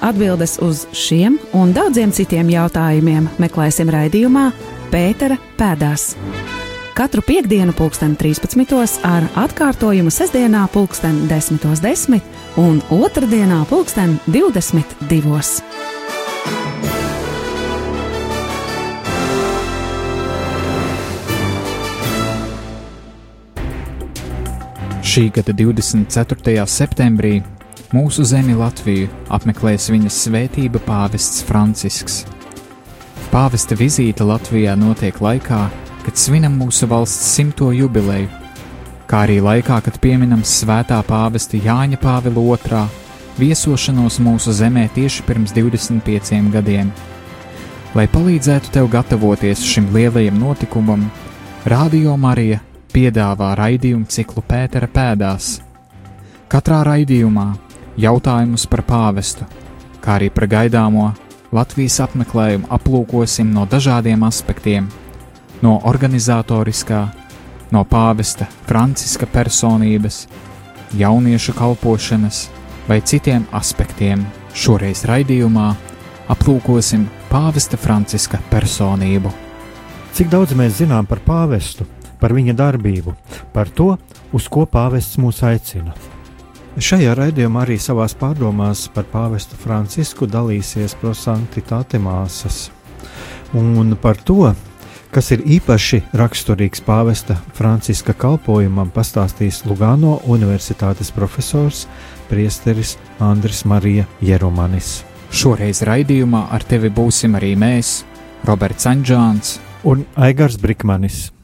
atbildes uz šiem un daudziem citiem jautājumiem meklēsim raidījumā Pētera pēdās. Katru piekdienu, pulksten 13. ar atkārtojumu sestdienā, pulksten 10.10 10 un otrdienā, pulksten 22. Šī gada 24. septembrī mūsu zemi Latviju apmeklēs viņas svētība pāvests Francisks. Pāvesta vizīte Latvijā notiek laikā, kad svinam mūsu valsts simto jubileju, kā arī laikā, kad pieminam svētā pāvesta Jāņa Pāvila II viesošanos mūsu zemē tieši pirms 25 gadiem. Lai palīdzētu tev gatavoties šim lielajam notikumam, Radio Marija piedāvā raidījumu ciklu Pētera pēdās. Katrā raidījumā jautājumus par pāvestu, kā arī par gaidāmo Latvijas apmeklējumu aplūkosim no dažādiem aspektiem - no organizatoriskā, no pāvesta Franciska personības, jauniešu kalpošanas vai citiem aspektiem. Šoreiz raidījumā aplūkosim pāvesta Franciska personību. Cik daudz mēs zinām par pāvestu, par viņa darbību, par to, uz ko pāvests mūs aicina? Šajā raidījumā arī savās pārdomās par pāvestu Francisku dalīsies prosanktitāte māsas. Un par to, kas ir īpaši raksturīgs pāvesta Franciska kalpojumam, pastāstīs Lugano Universitātes profesors Priesteris Andris Marija Jeromanis. Šoreiz raidījumā ar tevi būsim arī mēs, Roberts Anģāns un Aigars Brikmanis.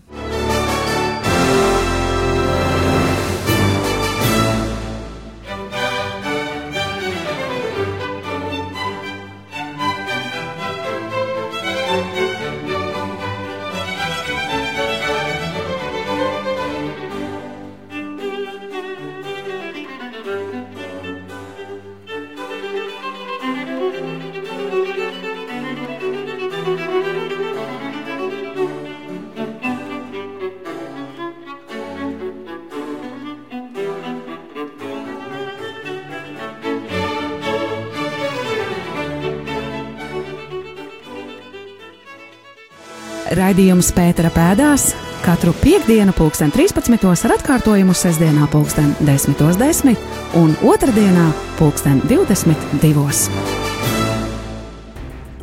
Raidījums Pētera pēdās katru piekdienu, pulksten 13. ar atkārtojumu sestdienā, pulksten 10.10 10 un otrdienā, pulksten 22.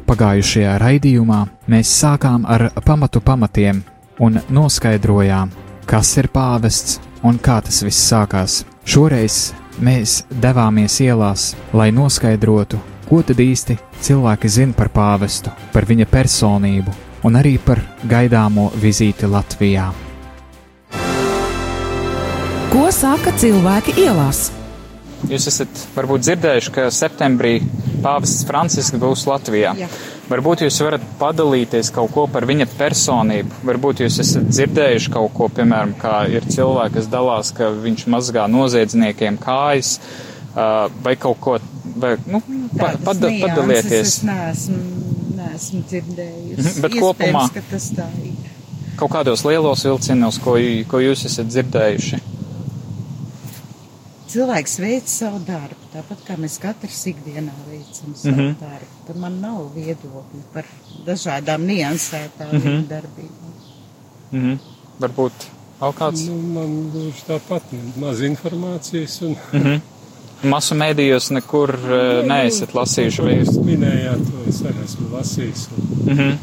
Pagājušajā raidījumā mēs sākām ar pamatu pamatiem un noskaidrojām, kas ir pāvests un kā tas viss sākās. Šoreiz mēs devāmies ielās, lai noskaidrotu, ko tad īsti cilvēki zina par pāvestu, par viņa personību un arī par gaidāmo vizīti Latvijā. Ko saka cilvēki ielās? Jūs esat varbūt dzirdējuši, ka septembrī pāvests Francisks būs Latvijā. Jā. Varbūt jūs varat padalīties kaut ko par viņa personību. Varbūt jūs esat dzirdējuši kaut ko, piemēram, kā ir cilvēki, kas dalās, ka viņš mazgā noziedzniekiem kājas, vai kaut ko, vai, nu, pa, pada, padalieties. Es neesmu, neesmu dzirdējusi. Mhm, bet kopumā, ka tas tā ir. Kaut kādos lielos vilcienos, ko, ko jūs esat dzirdējuši cilvēks veic savu darbu, tāpat kā mēs katrs ikdienā veicam savu mm -hmm. darbu. Tad man nav viedokļi par dažādām niansētām mm -hmm. darbībām. Mm -hmm. Varbūt vēl kāds? Nu, man gluži tāpat maz informācijas. Un... Mm -hmm. Masu mēdījos nekur uh, neesat lasījuši. Vai jūs minējāt, to es arī esmu lasījis. Mm -hmm.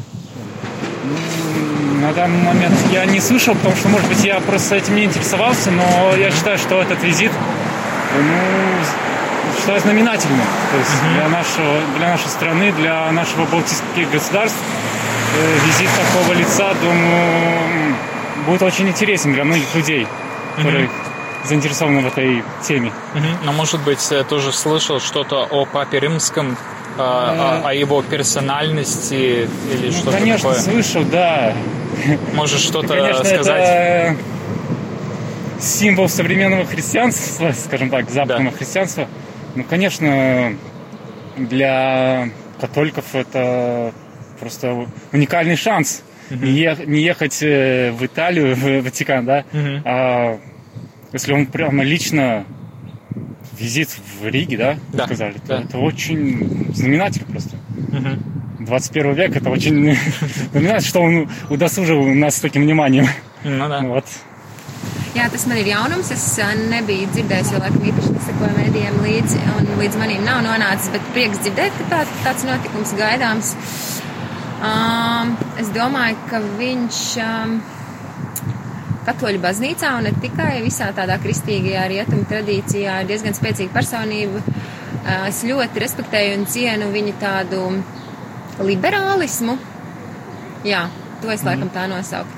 На данный момент я не слышал, потому что, может быть, я просто этим не интересовался, но я считаю, что этот визит ну, считаю знаменательным. То есть для, нашего, для нашей страны, для нашего балтийских государств э, визит такого лица, думаю, будет очень интересен для многих людей, которые. Заинтересованы в этой теме. Uh-huh. Но, может быть, я тоже слышал что-то о Папе Римском, о, о его персональности или что-то Конечно, такое? слышал, да. Можешь что-то Конечно, сказать? это символ современного христианства, скажем так, западного христианства. Ну, конечно, для католиков это просто уникальный шанс. Не, е- не ехать э, в Италию, в Ватикан, да, Мгм. а если он прямо лично визит в Риге, да, Да, сказали, то да. это очень знаменательно просто. Мгм. 21 век это очень знаменательно, что он удосужил нас с таким вниманием. Ну да. Вот. Jā, tas man ir jaunums. Es nebiju dzirdējis, jo laikam īpaši nesakoju mēdījiem līdzi, un līdz manim nav nonācis, bet prieks dzirdēt, ka tā, tāds notikums gaidāms. Um, es domāju, ka viņš um, katoļu baznīcā un ne tikai visā tādā kristīgajā rietumu tradīcijā ir diezgan spēcīga personība. Uh, es ļoti respektēju un cienu viņa tādu liberālismu. Jā, to es laikam tā nosaucu.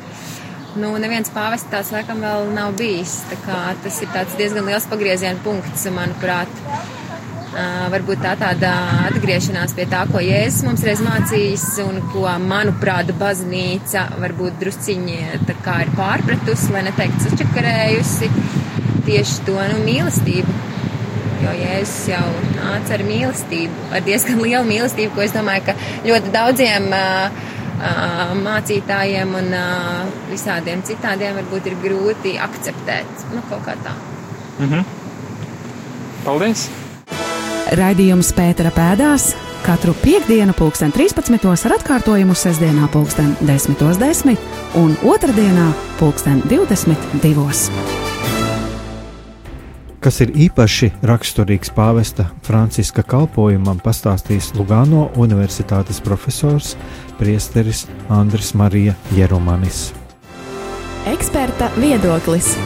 Nu, neviens pāvests tāds laikam vēl nav bijis. Tā kā tas ir tāds diezgan liels pagrieziena punkts, manuprāt. Varbūt tā tāda atgriešanās pie tā, ko Jēzus mums reiz mācījis, un ko, manuprāt, baznīca varbūt drusciņi tā kā ir pārpratusi, lai neteikt sačakarējusi tieši to nu, mīlestību. Jo Jēzus jau nāca ar mīlestību, ar diezgan lielu mīlestību, ko es domāju, ka ļoti daudziem uh, mācītājiem un visādiem citādiem varbūt ir grūti akceptēt. Nu, kaut kā tā. Mhm. Paldies! Raidījums Pētera pēdās katru piekdienu, pulksten 13. ar atkārtojumu sestdienā, pulksten 10.10. un otrdienā, pulksten 22. Kas ir īpaši raksturīgs pāvesta Franciska kalpošanam, pastāstīs Lugano Universitātes profesors Priesteris Andris Marija Jeromanis. Eksperta viedoklis.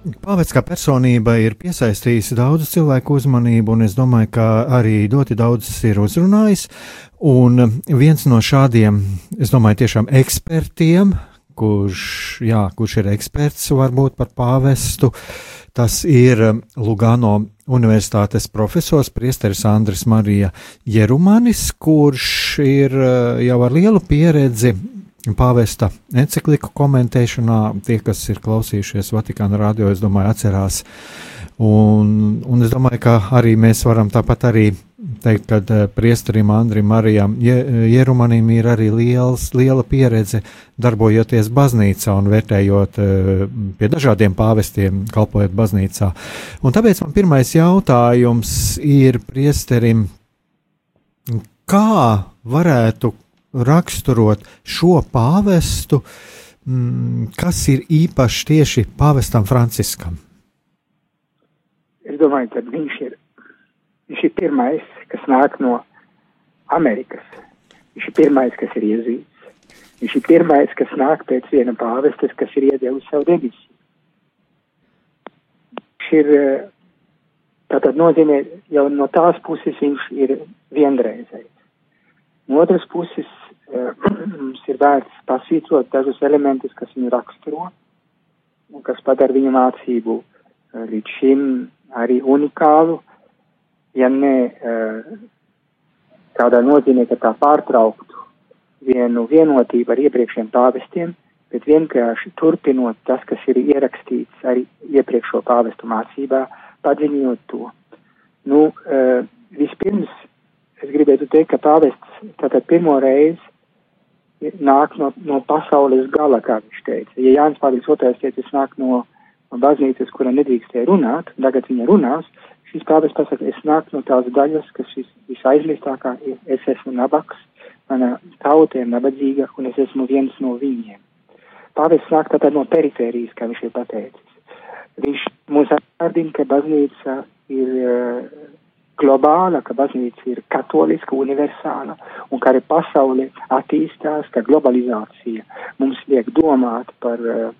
Pāvests kā personība ir piesaistījis daudzu cilvēku uzmanību, un es domāju, ka arī ļoti daudzus ir uzrunājis. Un viens no šādiem, es domāju, tiešām ekspertiem, kurš, jā, kurš ir eksperts varbūt par pāvestu, tas ir Lugano Universitātes profesors Priesteris Andris Marija Jerumanis, kurš ir eh, jau ar lielu pieredzi pāvesta encikliku komentēšanā. Tie, kas ir klausījušies Vatikāna radio, es domāju, atcerās. Un, un es domāju, ka arī mēs varam tāpat arī teikt, ka eh, priesterim Andrim Marijam Je- Jerumanim ir arī liels, liela pieredze darbojoties baznīcā un vērtējot eh, pie dažādiem pāvestiem, kalpojot baznīcā. Un tāpēc man pirmais jautājums ir priesterim, kā varētu raksturot šo pāvestu, mm, kas ir īpašs tieši pāvestam Franciskam? Es domāju, ka viņš ir, viņš ir pirmais, kas nāk no Amerikas. Viņš ir pirmais, kas ir iezīts. Viņš ir pirmais, kas nāk pēc viena pāvestes, kas ir iedevis savu demisiju. Viņš ir, tātad nozīmē, jau no tās puses viņš ir vienreizējs. No otras puses, mums ir vērts pasvītrot dažus elementus, kas viņu raksturo un kas padara viņu mācību eh, līdz šim arī unikālu, ja ne eh, tādā nozīmē, ka tā pārtrauktu vienu vienotību ar iepriekšējiem pāvestiem, bet vienkārši turpinot tas, kas ir ierakstīts arī iepriekšo pāvestu mācībā, padziļinot to. Nu, eh, vispirms es gribētu teikt, ka pāvests tātad pirmo reizi nāk no, no pasaules gala, kā viņš teica. Ja Jānis Pāvils II teica, es nāku no, no baznīcas, kura nedrīkstēja runāt, tagad viņa runās, šis pāvests pasaka, es nāku no tās daļas, kas vis, visaizmirstākā ir, es esmu nabaks, mana tauta ir nabadzīga, un es esmu viens no viņiem. Pāvests nāk tātad no perifērijas, kā viņš ir pateicis. Viņš mūs atgādina, ka baznīca ir uh, globāla, ka baznīca ir katoliska, universāla, un ka arī pasaule attīstās, ka globalizācija mums liek domāt par uh,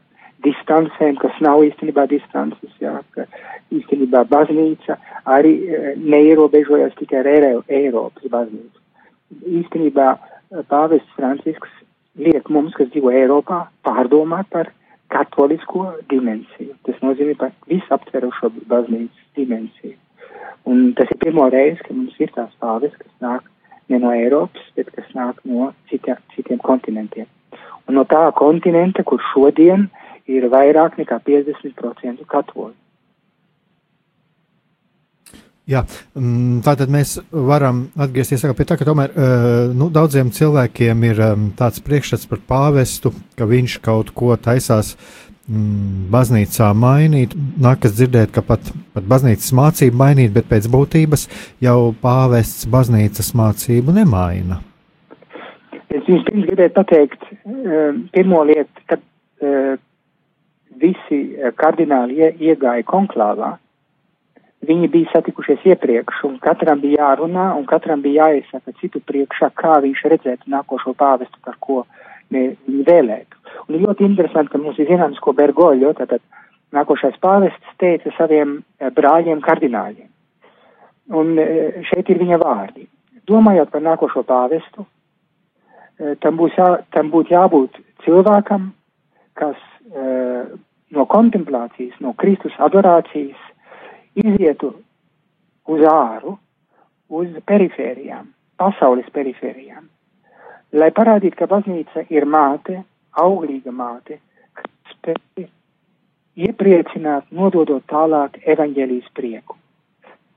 distancēm, kas nav īstenībā distances, jā, ka īstenībā baznīca arī uh, neierobežojas tikai ar Eiro, Eiropas baznīcu. Īstenībā uh, pāvests Francisks liek mums, kas dzīvo Eiropā, pārdomāt par katolisko dimensiju. Tas nozīmē par visaptverošo baznīcas dimensiju. Un tas ir pirmo reizi, kad mums ir tās pāvis, kas nāk ne no Eiropas, bet kas nāk no citiem, citiem kontinentiem. Un no tā kontinenta, kur šodien ir vairāk nekā 50% katoļu. Jā, mm, tātad mēs varam atgriezties pie tā, ka tomēr nu, daudziem cilvēkiem ir tāds priekšstats par pāvestu, ka viņš kaut ko taisās mm, baznīcā mainīt. Nākas dzirdēt, ka pat, pat baznīcas mācību mainīt, bet pēc būtības jau pāvests baznīcas mācību nemaina. Es jums pirms gribēju pateikt, pirmo lietu, kad visi kardināli iegāja konklāvā Viņi bija satikušies iepriekš, un katram bija jārunā, un katram bija jāiesaka citu priekšā, kā viņš redzētu nākošo pāvestu, par ko viņi vēlētu. Un ir ļoti interesanti, ka ir zināms, ko Bergoļo, tātad nākošais pāvests teica saviem eh, brāļiem kardināļiem. Un eh, šeit ir viņa vārdi. Domājot par nākošo pāvestu, eh, tam, būs jā, tam būtu jābūt cilvēkam, kas no kontemplācijas, no Kristus adorācijas izietu uz āru, uz perifērijām, pasaules perifērijām, lai parādītu, ka baznīca ir māte, auglīga māte, kas spēj iepriecināt, nododot tālāk evaņģēlijas prieku.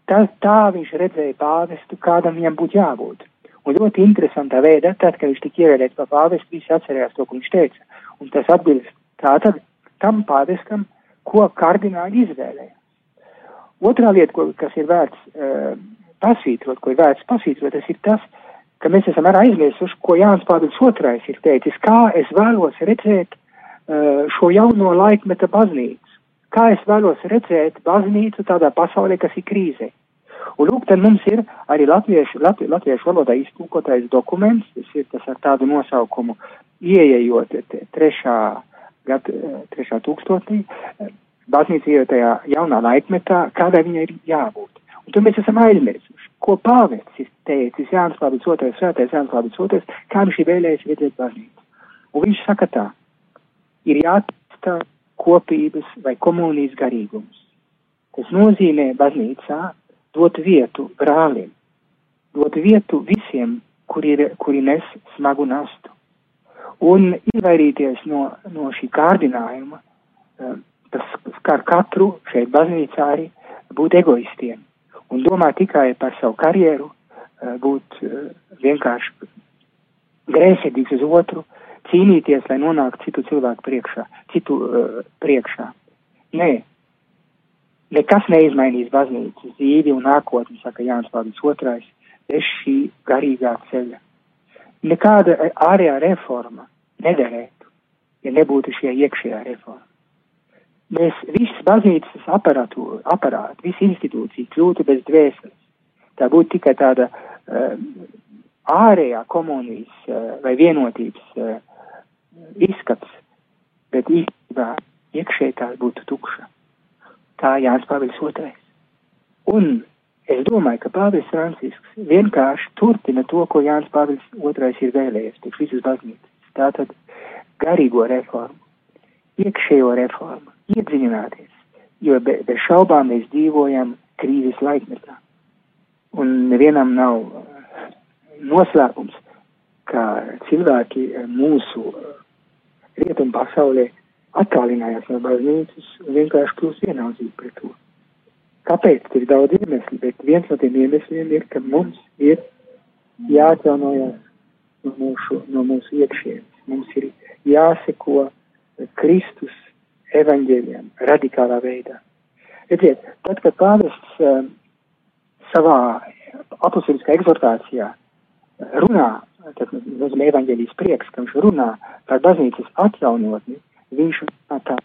Tā, tā viņš redzēja pāvestu, kādam viņam būtu jābūt. Un ļoti interesantā veidā, tad, kad viņš tika ievēlēts par pāvestu, visi atcerējās to, ko viņš teica. Un tas atbilst tātad tam pāvestam, ko kardināli izvēlēja. Otrā lieta, ko, kas ir vērts uh, pasvītrot, ko ir vērts pasvītrot, tas ir tas, ka mēs esam arī aizmirsuši, ko Jānis Pāvils II ir teicis, kā es vēlos redzēt uh, šo jauno laikmeta baznīcu, kā es vēlos redzēt baznīcu tādā pasaulē, kas ir krīzē. Un lūk, tad mums ir arī latviešu, latvi, latviešu valodā iztūkotais dokuments, tas ir tas ar tādu nosaukumu, ieejot trešā, gad, trešā tūkstotī, baznīca ir tajā jaunā laikmetā, kādai viņai ir jābūt. Un tur mēs esam aizmirsuši, ko pāvests ir teicis Jānis Pāvils II, svētais Jānis Pāvils II, kā viņš ir vēlējis redzēt baznīcu. Un viņš saka tā, ir jāatstā kopības vai komunijas garīgums. Tas nozīmē baznīcā dot vietu brālim, dot vietu visiem, kuri, ir, kuri nes smagu nastu. Un izvairīties no, no šī kārdinājuma, um, tas skar katru šeit baznīcā arī būt egoistiem un domāt tikai par savu karjeru, eh, būt eh, vienkārši grēsirdīgs uz otru, cīnīties, lai nonāktu citu cilvēku priekšā, citu uh, priekšā. Nē, nekas neizmainīs baznīcas dzīvi un nākotni, saka Jānis Pāvils II, bez šī garīgā ceļa. Nekāda ārējā reforma nederētu, ja nebūtu šie iekšējā reforma mēs visas baznīcas aparātu, aparātu, visas institūcijas kļūtu bez dvēseles. Tā būtu tikai tāda uh, ārējā komunijas uh, vai vienotības uh, izskats, bet īstenībā iekšēji tā būtu tukša. Tā Jānis Pāvils II. Un es domāju, ka Pāvils Francisks vienkārši turpina to, ko Jānis Pāvils II ir vēlējies priekš visas baznīcas. Tātad garīgo reformu, iekšējo reformu iedziļināties, jo be, bez šaubām mēs dzīvojam krīzes laikmetā. Un nevienam nav uh, noslēpums, ka cilvēki uh, mūsu uh, rietumu pasaulē attālinājās no baznīcas un vienkārši kļūst vienaldzīgi pret to. Kāpēc? Ir daudz iemeslu, bet viens no tiem iemesliem ir, ka mums ir jāatjaunojas no mūsu, no mūsu iekšienes. Mums ir jāseko Kristus evaņģēļiem radikālā veidā. Redziet, tad, kad pāvests uh, savā apusiliskā eksortācijā runā, tad nozīmē evaņģēlijas prieks, ka viņš runā par baznīcas atjaunotni, viņš runā tā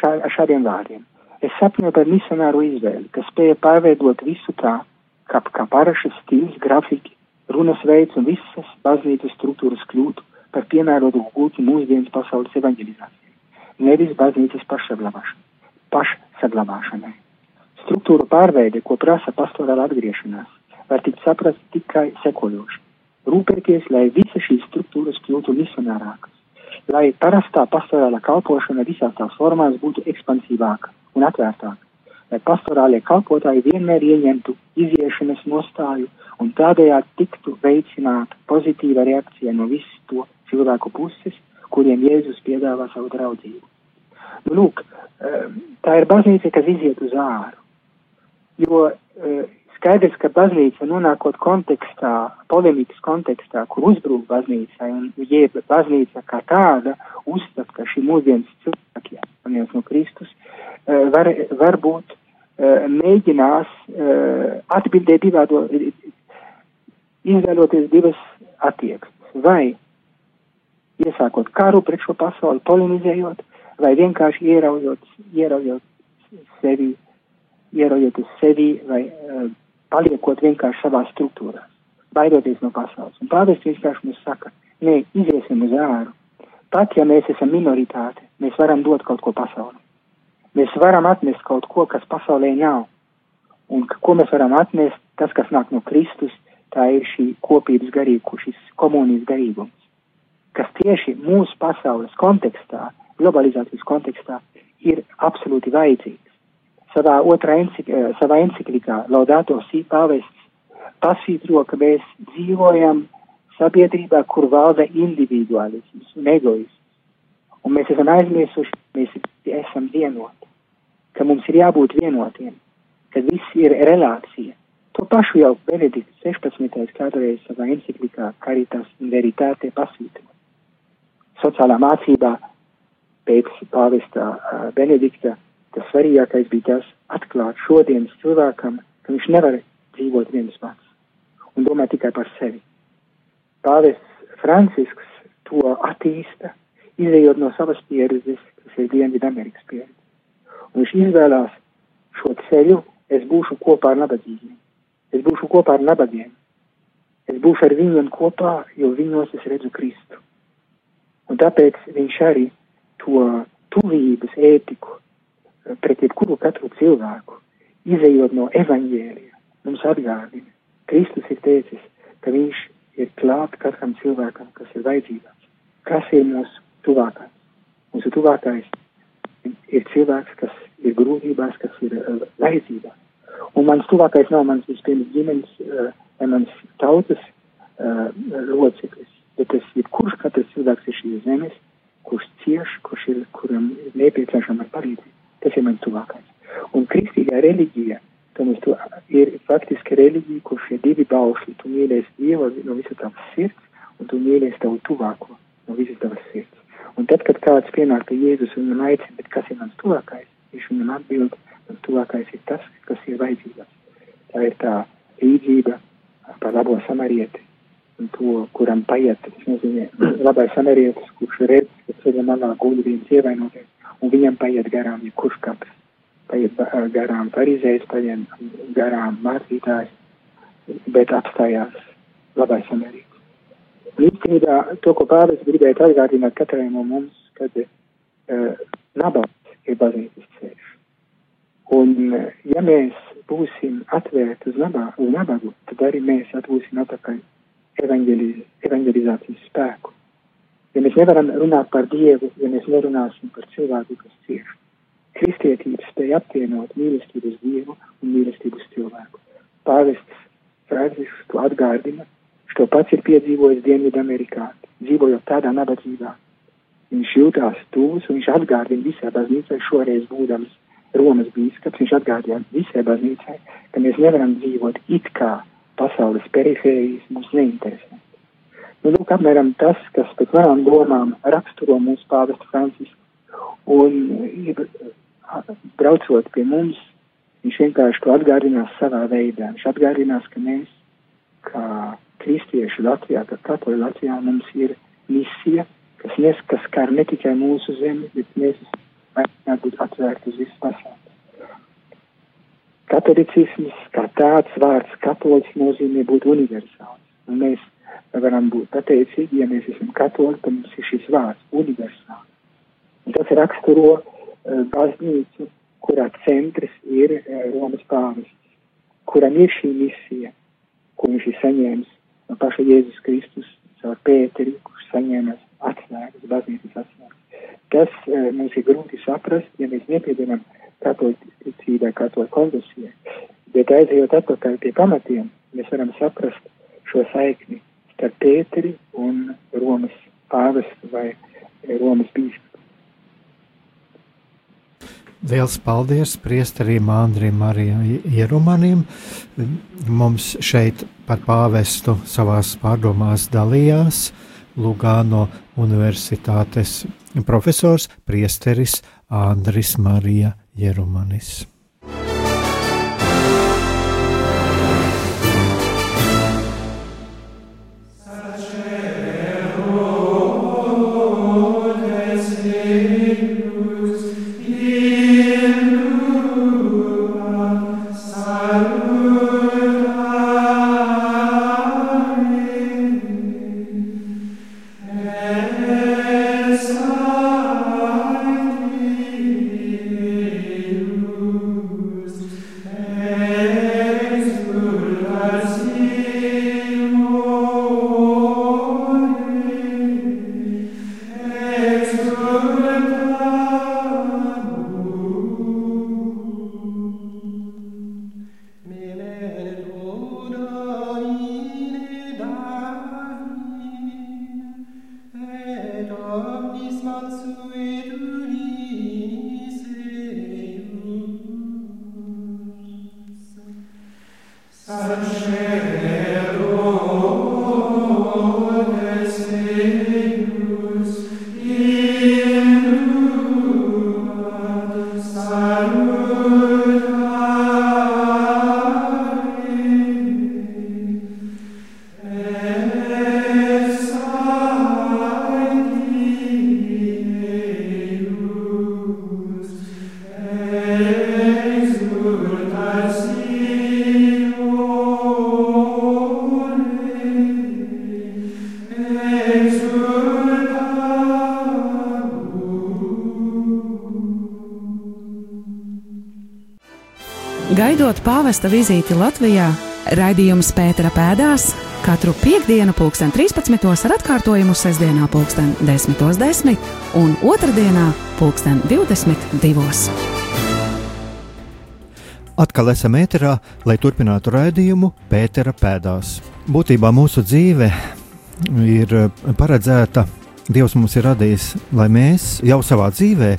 šā, šādiem vārdiem. Es sapņoju par misionāru izvēli, kas spēja pārveidot visu tā, kā, kā parašas stils, grafiki, runas veids un visas baznīcas struktūras kļūtu par piemērotu gūtu mūsdienas pasaules evaņģelizāciju nevis baznīcas pašsaglabāšanai. Struktūra pārveide, ko prasa pastorāla atgriešanās, var tikt saprast tikai sekojoši. Rūpēties, lai visas šīs struktūras kļūtu misionārākas, lai parastā pastorāla kalpošana visās tās formās būtu ekspansīvāka un atvērtāka, lai pastorālie kalpotāji vienmēr ieņemtu iziešanas nostāju un tādējādi tiktu veicināta pozitīva reakcija no visu to cilvēku puses, kuriem Jēzus piedāvā savu draudzību. Nu, lūk, tā ir baznīca, kas iziet uz āru, jo skaidrs, ka baznīca nonākot kontekstā, polemikas kontekstā, kur uzbrūk baznīcai, un jeb baznīca kā tāda uzstat, ka šī mūsdienas cilvēki, viens no Kristus, var, varbūt mēģinās atbildēt divādo, izvēloties divas attieksmes. Vai iesākot karu pret šo pasauli, polemizējot, vai vienkārši ieraujot, ieraujot sevi, ieraujot uz sevi, vai uh, paliekot vienkārši savā struktūrā, baidoties no pasaules. Un pāvests vienkārši mums saka, nē, iziesim uz āru. Pat ja mēs esam minoritāte, mēs varam dot kaut ko pasaulē. Mēs varam atnest kaut ko, kas pasaulē nav. Un ko mēs varam atnest, tas, kas nāk no Kristus, tā ir šī kopības garība, šis komunijas garīgums, kas tieši mūsu pasaules kontekstā, globalizācijas kontekstā, ir absolūti vajadzīgs. Savā otrā encik, savā enciklikā Laudato Si pāvests pasvītro, ka mēs dzīvojam sabiedrībā, kur valda individualisms un egoisms. Un mēs esam aizmirsuši, mēs esam vienoti, ka mums ir jābūt vienotiem, ka viss ir relācija. To pašu jau Benedikts 16. kādreiz savā enciklikā Caritas un Veritāte pasvītro. Sociālā mācībā pēc pāvesta Benedikta tas svarīgākais bija tas atklāt šodienas cilvēkam, ka viņš nevar dzīvot viens pats un domāt tikai par sevi. Pāvests Francisks to attīsta, izējot no savas pieredzes, kas ir Dienvidamerikas pieredze. Un viņš izvēlās šo ceļu, es būšu kopā ar nabadzīgiem, es būšu kopā ar nabagiem, es būšu ar viņiem kopā, jo viņos es redzu Kristu. Un tāpēc viņš arī to tuvības ētiku pret jebkuru katru cilvēku, izējot no evaņģēlija, mums atgādina. Kristus ir teicis, ka viņš ir klāt katram cilvēkam, kas ir vajadzībās. Kas ir mūsu tuvākais? Mūsu tuvākais ir cilvēks, kas ir grūtībās, kas ir uh, vajadzībās. Un mans tuvākais nav mans vispirms ģimenes uh, vai mans tautas uh, loceklis, bet tas ir kurš katrs cilvēks ir šīs zemes, kurš cieš, kurš ir, kuram ir nepieciešama palīdzība. Tas ir mans tuvākais. Un kristīgā reliģija, tomēr to ir faktiski reliģija, kurš ir divi baušļi. Tu mīlēsi Dievu no visas tavas sirds, un tu mīlēsi tavu tuvāko no visas tavas sirds. Un tad, kad kāds pienāk pie Jēzus un viņam aicina, bet kas ir mans tuvākais, viņš viņam atbild, mans tuvākais ir tas, kas ir vajadzības. Tā ir tā līdzība par labo samarieti, un to, kuram paiet, tas nozīmē labais samarietis, kurš redz, ka ceļa malā guļ viens ievainoties, un viņam paiet garām jebkurš katrs. Paiet garām farizējs, paiet garām mācītājs, bet apstājās labais samarietis. Īstenībā to, ko pāvis gribēja atgādināt katrai no mums, kad uh, nabaks ir baznīcas ceļš. Un, uh, ja mēs būsim atvērti uz, nabā, uz nabagu, tad arī mēs atgūsim atpakaļ evanģeliz, evanģelizācijas spēku. Ja mēs nevaram runāt par Dievu, ja mēs nerunāsim par cilvēku, kas cieš. Kristietība spēja apvienot mīlestību uz Dievu un mīlestību uz cilvēku. Pāvests Francisks to atgādina to pats ir piedzīvojis Dienvidamerikā, dzīvojot tādā nabadzībā. Viņš jutās tūs un viņš atgādina visai baznīcai, šoreiz būdams Romas bīskaps, viņš atgādina visai baznīcai, ka mēs nevaram dzīvot it kā pasaules perifērijas mums neinteresē. Nu, lūk, apmēram tas, kas pēc manām domām raksturo mūsu pāvestu Francisku. Un, braucot pie mums, viņš vienkārši to atgādinās savā veidā. Viņš atgādinās, ka mēs, kā kristieši Latvijā, ka katoļi Latvijā mums ir misija, kas neskas skar ne tikai mūsu zemi, bet mēs vajadzētu būt atvērti uz visu pasauli. Katolicisms, kā tāds vārds katolis nozīmē būt universāls. Un mēs varam būt pateicīgi, ja mēs esam katoļi, ka mums ir šis vārds universāls. Un tas raksturo uh, baznīcu, kurā centrs ir uh, Romas pāvests, kuram ir šī misija, ko viņš ir saņēmis no paša Jēzus Kristus caur Pēteri, kurš saņēmas atslēgas, baznīcas atslēgas. Tas e, mums ir grūti saprast, ja mēs nepiedaram katolicībai, katoļu konfesijai. Bet aizejot atpakaļ pie pamatiem, mēs varam saprast šo saikni starp Pēteri un Romas pāvestu vai Romas bīskapu. Liels paldies priesterim Andrim Marijam Jerumanim. Mums šeit par pāvestu savās pārdomās dalījās Lugāno Universitātes profesors priesteris Andris Marija Jerumanis. Gaidot pāvesta vizīti Latvijā, raidījums Pētera pēdās katru piekdienu, pulksten 13. ar atkārtojumu sestdienā, pulksten 10.10 10 un otrdienā, pulksten 22. Atkal esam ēterā, lai turpinātu raidījumu Pētera pēdās. Būtībā mūsu dzīve ir paredzēta, Dievs mums ir radījis, lai mēs jau savā dzīvē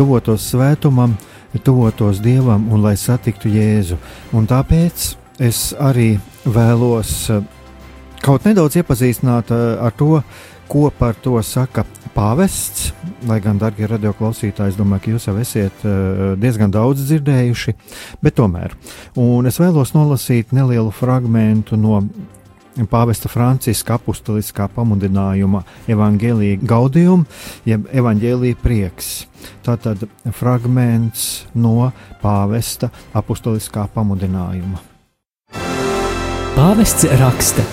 tuvotos svētumam, tuvotos Dievam un lai satiktu Jēzu. Un tāpēc es arī vēlos eh, kaut nedaudz iepazīstināt eh, ar to, ko par to saka pāvests. Lai gan, darbie radioklausītāji, es domāju, ka jūs jau esat eh, diezgan daudz dzirdējuši, bet tomēr. Un es vēlos nolasīt nelielu fragment no Pāvesta Franciska apustuliskā pamudinājuma evanģēlīja gaudījuma, jeb evanģēlīja prieks. Tātad fragments no pāvesta apustuliskā pamudinājuma. Pāvests raksta: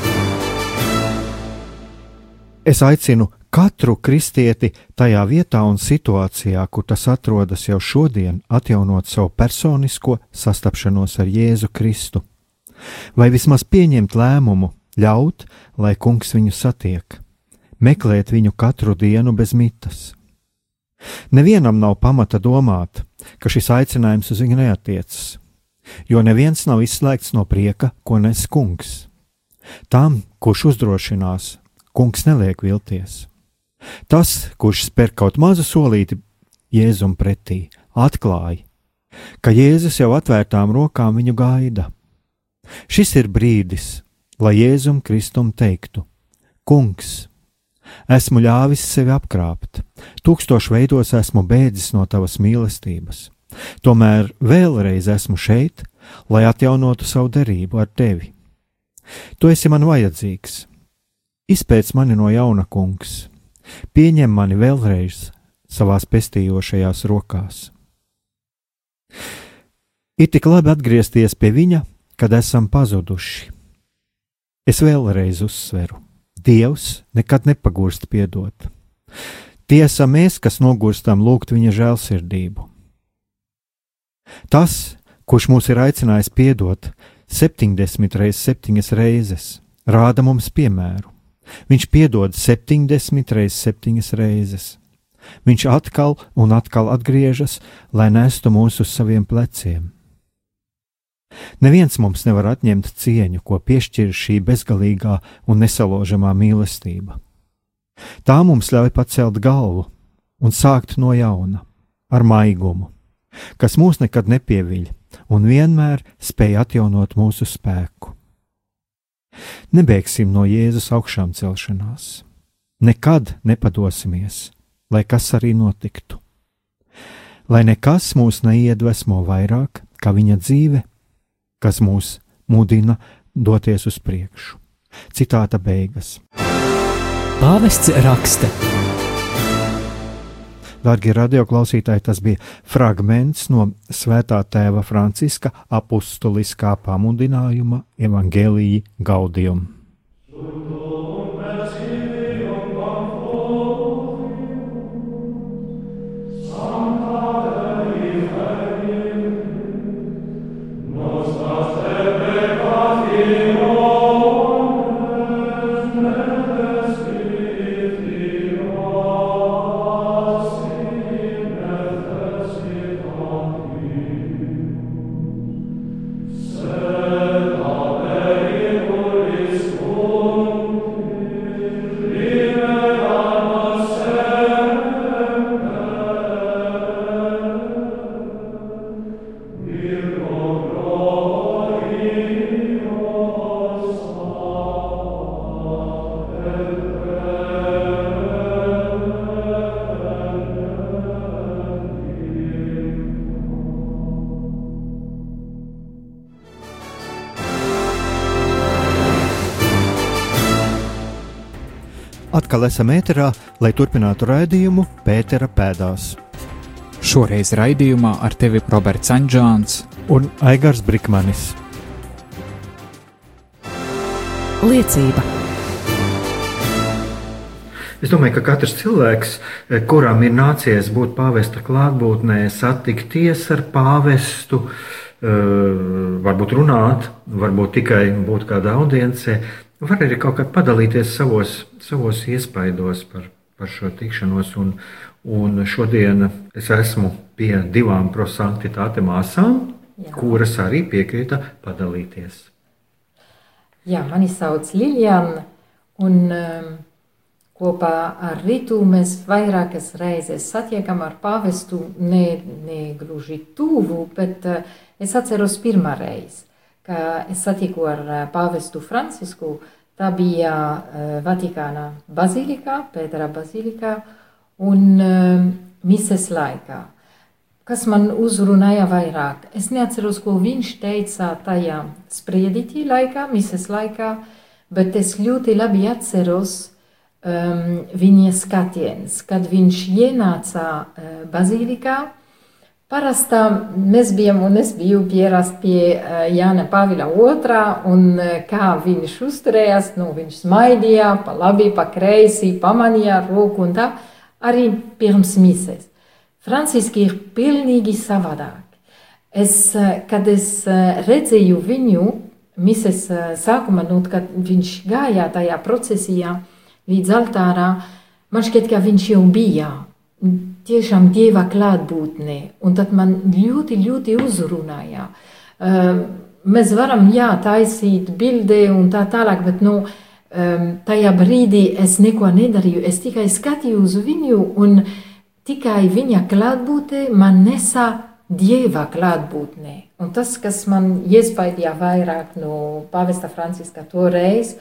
Es aicinu katru kristieti tajā vietā un situācijā, kur tas atrodas jau šodien, atjaunot savu personisko sastapšanos ar Jēzu Kristu, vai vismaz pieņemt lēmumu ļaut, lai kungs viņu satiek, meklēt viņu katru dienu bez mitas. Nevienam nav pamata domāt, ka šis aicinājums uz viņu neatiecas, jo neviens nav izslēgts no prieka, ko nes kungs. Tam, kurš uzdrošinās, kungs neliek vilties. Tas, kurš spēr kaut mazu solīti Jēzum pretī, atklāja, ka Jēzus jau atvērtām rokām viņu gaida. Šis ir brīdis, lai Jēzum Kristum teiktu: Kungs, esmu ļāvis sevi apkrāpt, tūkstošu veidos esmu bēdzis no tavas mīlestības, tomēr vēlreiz esmu šeit, lai atjaunotu savu derību ar tevi. Tu esi man vajadzīgs, izpēc mani no jauna, kungs, pieņem mani vēlreiz savās pestījošajās rokās. Ir tik labi atgriezties pie viņa, kad esam pazuduši Es vēlreiz uzsveru, Dievs nekad nepagūst piedot. Tiesa mēs, kas nogurstam lūgt viņa žēlsirdību. Tas, kurš mūs ir aicinājis piedot 70 reizes, 7 reizes, rāda mums piemēru. Viņš piedod 70 reizes, 7 reizes. Viņš atkal un atkal atgriežas, lai nestu mūs uz saviem pleciem. Neviens mums nevar atņemt cieņu, ko piešķir šī bezgalīgā un nesaložamā mīlestība. Tā mums ļauj pacelt galvu un sākt no jauna, ar maigumu, kas mūs nekad nepieviļ un vienmēr spēj atjaunot mūsu spēku. Nebeigsim no Jēzus augšām celšanās, nekad nepadosimies, lai kas arī notiktu. Lai nekas mūs neiedvesmo vairāk, kā viņa dzīve, kas mūs mudina doties uz priekšu. Citāta beigas. Pāvests raksta. Darbie radioklausītāji, tas bija fragments no Svētā Tēva Franciska apustuliskā pamudinājuma Evangelija Gaudium. Atkal esam ēterā, lai turpinātu raidījumu Pētera pēdās. Šoreiz raidījumā ar tevi Roberts Anģāns un Aigars Brikmanis. Liecība. Es domāju, ka katrs cilvēks, eh, kuram ir nācies būt pāvesta klātbūtnē, satikties ar pāvestu, eh, varbūt runāt, varbūt tikai būt kādā audiencē, var arī kaut kā padalīties savos, savos iespaidos par, par šo tikšanos. Un, un šodien es esmu pie divām prosanktitāte māsām, Jā. kuras arī piekrita padalīties. Jā, mani sauc Liljana, un um, kopā ar Rītu mēs vairākas reizes satiekam ar pāvestu, ne, ne gluži tuvu, bet uh, es atceros pirmā reizi ka es satiku ar eh, pāvestu Francisku. Tā bija uh, Vatikāna bazilikā, Pētera bazilikā un mises laikā. Kas man uzrunāja vairāk? Es neatceros, ko viņš teica tajā spriedītī laikā, mises laikā, bet es ļoti labi atceros um, viņa skatiens, kad viņš ienāca uh, bazilikā Parastā mēs bijām, un es biju pierasts pie uh, Jāna Pāvila otrā, un uh, kā viņš uzturējās, nu, viņš smaidīja pa labi, pa kreisi, pamanīja roku un tā, arī pirms mises. Franciski ir pilnīgi savādāk. Es, uh, kad es uh, redzēju viņu mises uh, sākumā, nu, kad viņš gāja tajā procesijā līdz altārā, man šķiet, ka viņš jau bija tiešām dieva klātbūtnē. Un tad man ļoti, ļoti uzrunāja. Um, mēs varam, jā, taisīt bildi un tā tālāk, bet nu, um, tajā brīdī es neko nedarīju. Es tikai skatījos uz viņu un tikai viņa klātbūtne man nesa dieva klātbūtnē. Un tas, kas man iespaidīja vairāk no pavesta Franciska toreiz,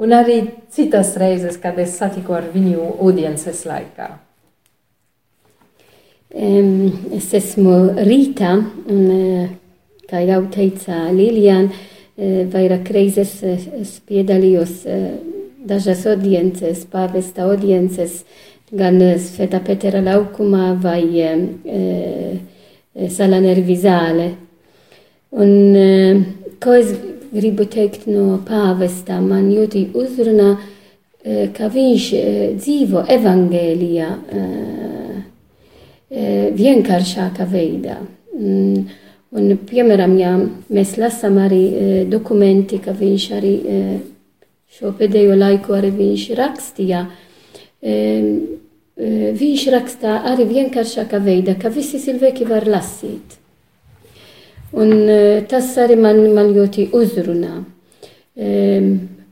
un arī citas reizes, kad es satiku ar viņu audiences laikā. Es esmu Rīta, un, eh, kā jau teica Lilian, eh, vairāk reizes es piedalījos eh, dažas audiences, pāvesta audiences, gan Svētā Petera laukumā vai Sala Nervizāle. Un, ko es gribu teikt no pāvesta, man ļoti uzrunā, ka viņš dzīvo evangēlijā vienkāršākā veidā. Un, piemēram, ja mēs lasām arī dokumenti, ka viņš arī šo pēdējo laiku arī viņš rakstīja, e, viņš rakstā arī vienkāršākā veidā, ka visi cilvēki var lasīt. Un e, tas arī man, man ļoti uzrunā.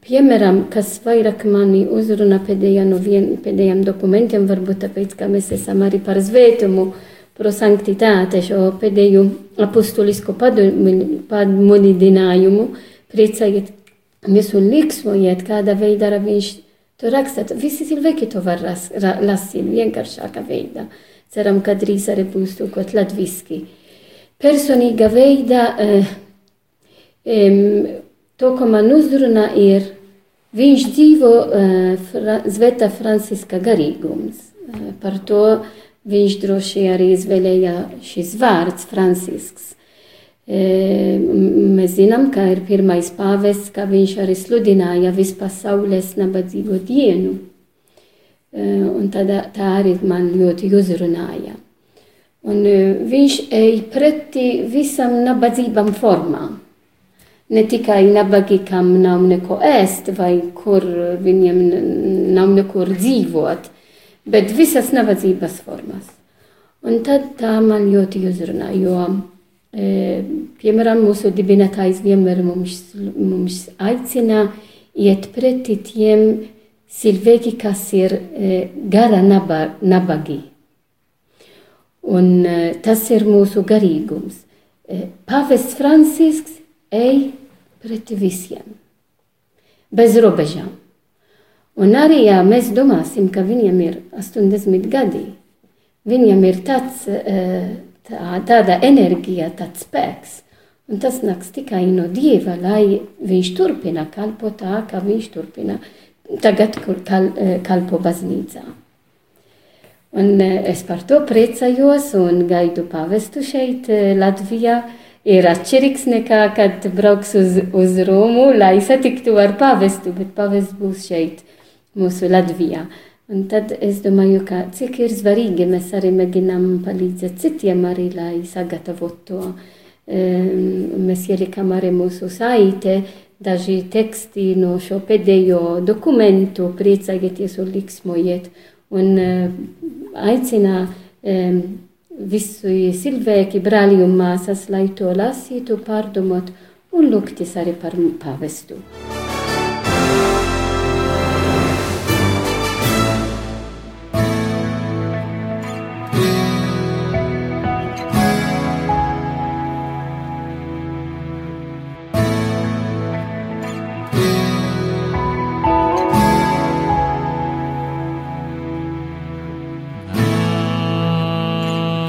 Piemēram, kas vairāk mani uzrunā pēdējā no vien, pēdējiem dokumentiem, varbūt tāpēc, ka mēs esam arī par svētumu, pro sanktitāte, šo pēdējo apustulisko padmudinājumu, priecājiet, mēs un liksmojiet, kādā veidā viņš to raksta. Visi cilvēki to var lasīt vienkāršākā veidā. Ceram, ka drīz arī būs tūkot latviski. Personīga veidā, eh, eh, to, ko man uzrunā, ir, viņš dzīvo eh, Zveta Franciska garīgums. Eh, par to viņš droši arī izvēlēja šis vārds Francisks. Mēs zinām, ka ir pirmais pāvests, ka viņš arī sludināja vispasaules nabadzīgo dienu. Un tādā, tā arī man ļoti uzrunāja. Un viņš ej pretī visam nabadzībām formām. Ne tikai nabagi, kam nav neko ēst, vai kur viņiem nav nekur dzīvot, bet visas nabadzības formas. Un tad tā man ļoti uzrunā, jo piemēram, mūsu dibinātājs vienmēr mums, mums aicina iet pretī tiem cilvēki, kas ir gara naba, nabagi. Un tas ir mūsu garīgums. Pavests Francisks ej pretī visiem, bez robežām. Un arī, ja mēs domāsim, ka viņam ir 80 gadi, viņam ir tāds tā, tāda enerģija, tāds spēks. Un tas nāks tikai no Dieva, lai viņš turpina kalpot tā, kā viņš turpina tagad kal, kalpo baznīcā. Un es par to priecājos un gaidu pavestu šeit Latvijā. Ir atšķirīgs nekā, kad brauks uz, uz Romu, lai satiktu ar pavestu, bet pavests būs šeit mūsu Latvijā. Un tad es domāju, ka cik ir svarīgi mēs arī mēģinām palīdzēt citiem arī, lai sagatavotu to. Um, mēs ielikām arī mūsu saite daži teksti no šo pēdējo dokumentu, priecājieties un liksmojiet. Un uh, aicinā um, visu cilvēki, brāļi un māsas, lai to lasītu, pārdomot un lūgties arī par pavestu.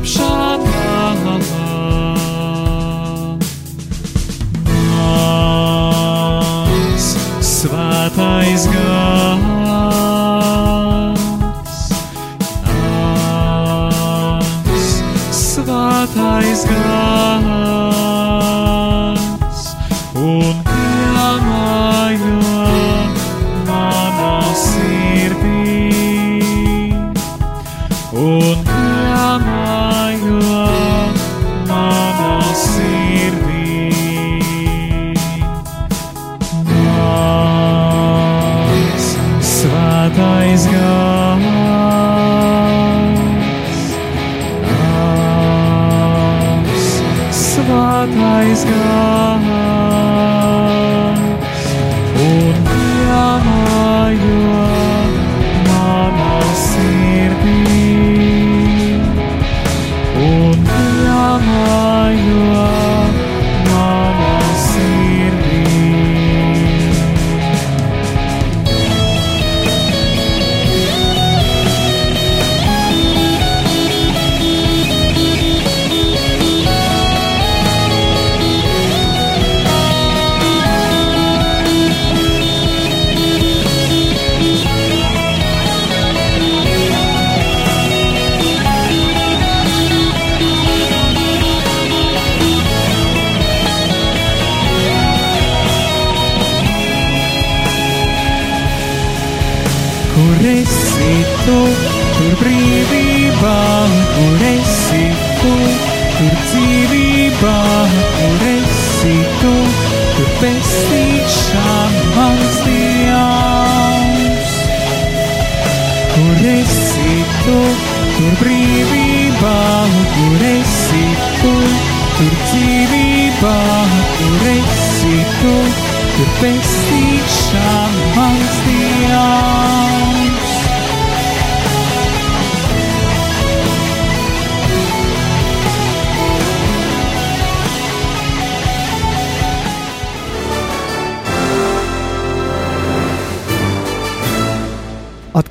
glābšanā. Nāc, Svētais gars,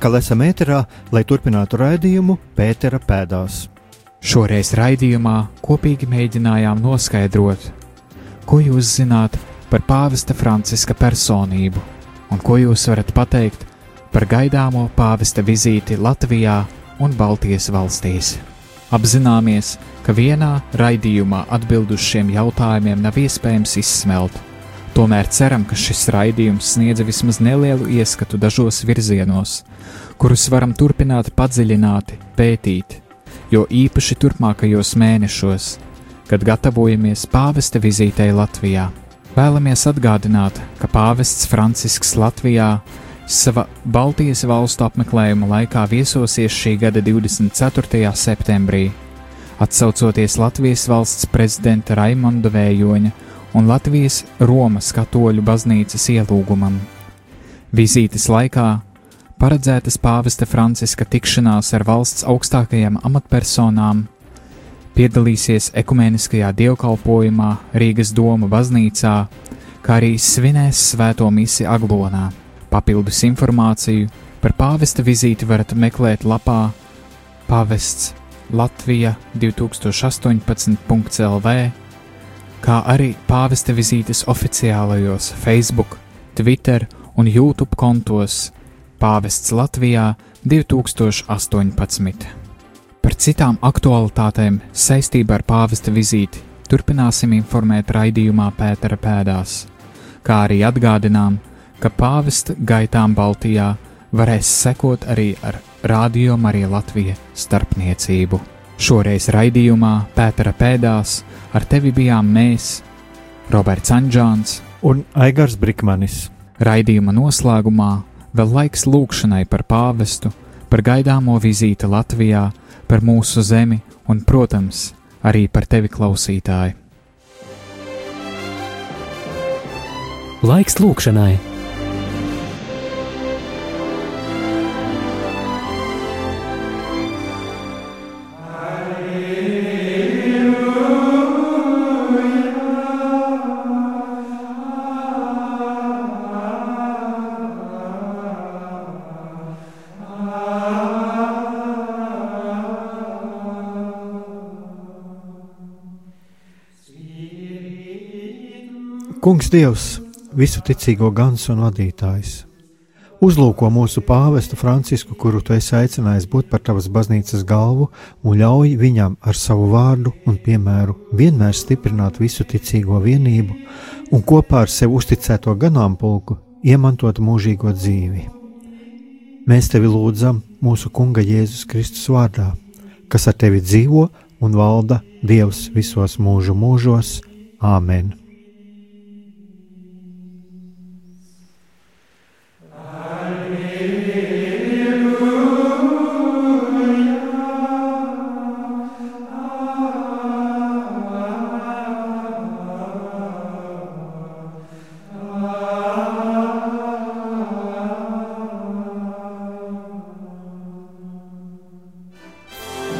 Atkal esam ēterā, lai turpinātu raidījumu Pētera pēdās. Šoreiz raidījumā kopīgi mēģinājām noskaidrot, ko jūs zināt par pāvesta Franciska personību un ko jūs varat pateikt par gaidāmo pāvesta vizīti Latvijā un Baltijas valstīs. Apzināmies, ka vienā raidījumā atbild uz šiem jautājumiem nav iespējams izsmelt. Tomēr ceram, ka šis raidījums sniedza vismaz nelielu ieskatu dažos virzienos, kurus varam turpināt padziļināti pētīt, jo īpaši turpmākajos mēnešos, kad gatavojamies pāvesta vizītei Latvijā. Vēlamies atgādināt, ka pāvests Francisks Latvijā sava Baltijas valstu apmeklējuma laikā viesosies šī gada 24. septembrī, atsaucoties Latvijas valsts prezidenta Raimonda Vējoņa un Latvijas Romas katoļu baznīcas ielūgumam. Vizītes laikā paredzētas pāvesta Franciska tikšanās ar valsts augstākajām amatpersonām, piedalīsies ekumeniskajā dievkalpojumā Rīgas Doma baznīcā, kā arī svinēs svēto misi Aglonā. Papildus informāciju par pāvesta vizīti varat meklēt lapā Pāvests Latvija 2018.lv, kā arī pāvesta vizītes oficiālajos Facebook, Twitter un YouTube kontos Pāvests Latvijā 2018. Par citām aktualitātēm saistībā ar pāvesta vizīti turpināsim informēt raidījumā Pētera pēdās, kā arī atgādinām, ka pāvesta gaitām Baltijā varēs sekot arī ar Rādio Marija Latvija starpniecību. Šoreiz raidījumā Pētera pēdās ar tevi bijām mēs, Roberts Anģāns un Aigars Brikmanis. Raidījuma noslēgumā vēl laiks lūkšanai par pāvestu, par gaidāmo vizīti Latvijā, par mūsu zemi un, protams, arī par tevi klausītāju. Laiks lūkšanai! Kungs Dievs, visu ticīgo gans un vadītājs, uzlūko mūsu pāvestu Francisku, kuru tu esi aicinājis būt par tavas baznīcas galvu, un ļauj viņam ar savu vārdu un piemēru vienmēr stiprināt visu ticīgo vienību un kopā ar sev uzticēto ganāmpulku iemantot mūžīgo dzīvi. Mēs tevi lūdzam mūsu Kunga Jēzus Kristus vārdā, kas ar tevi dzīvo un valda Dievs visos mūžu mūžos. Āmen!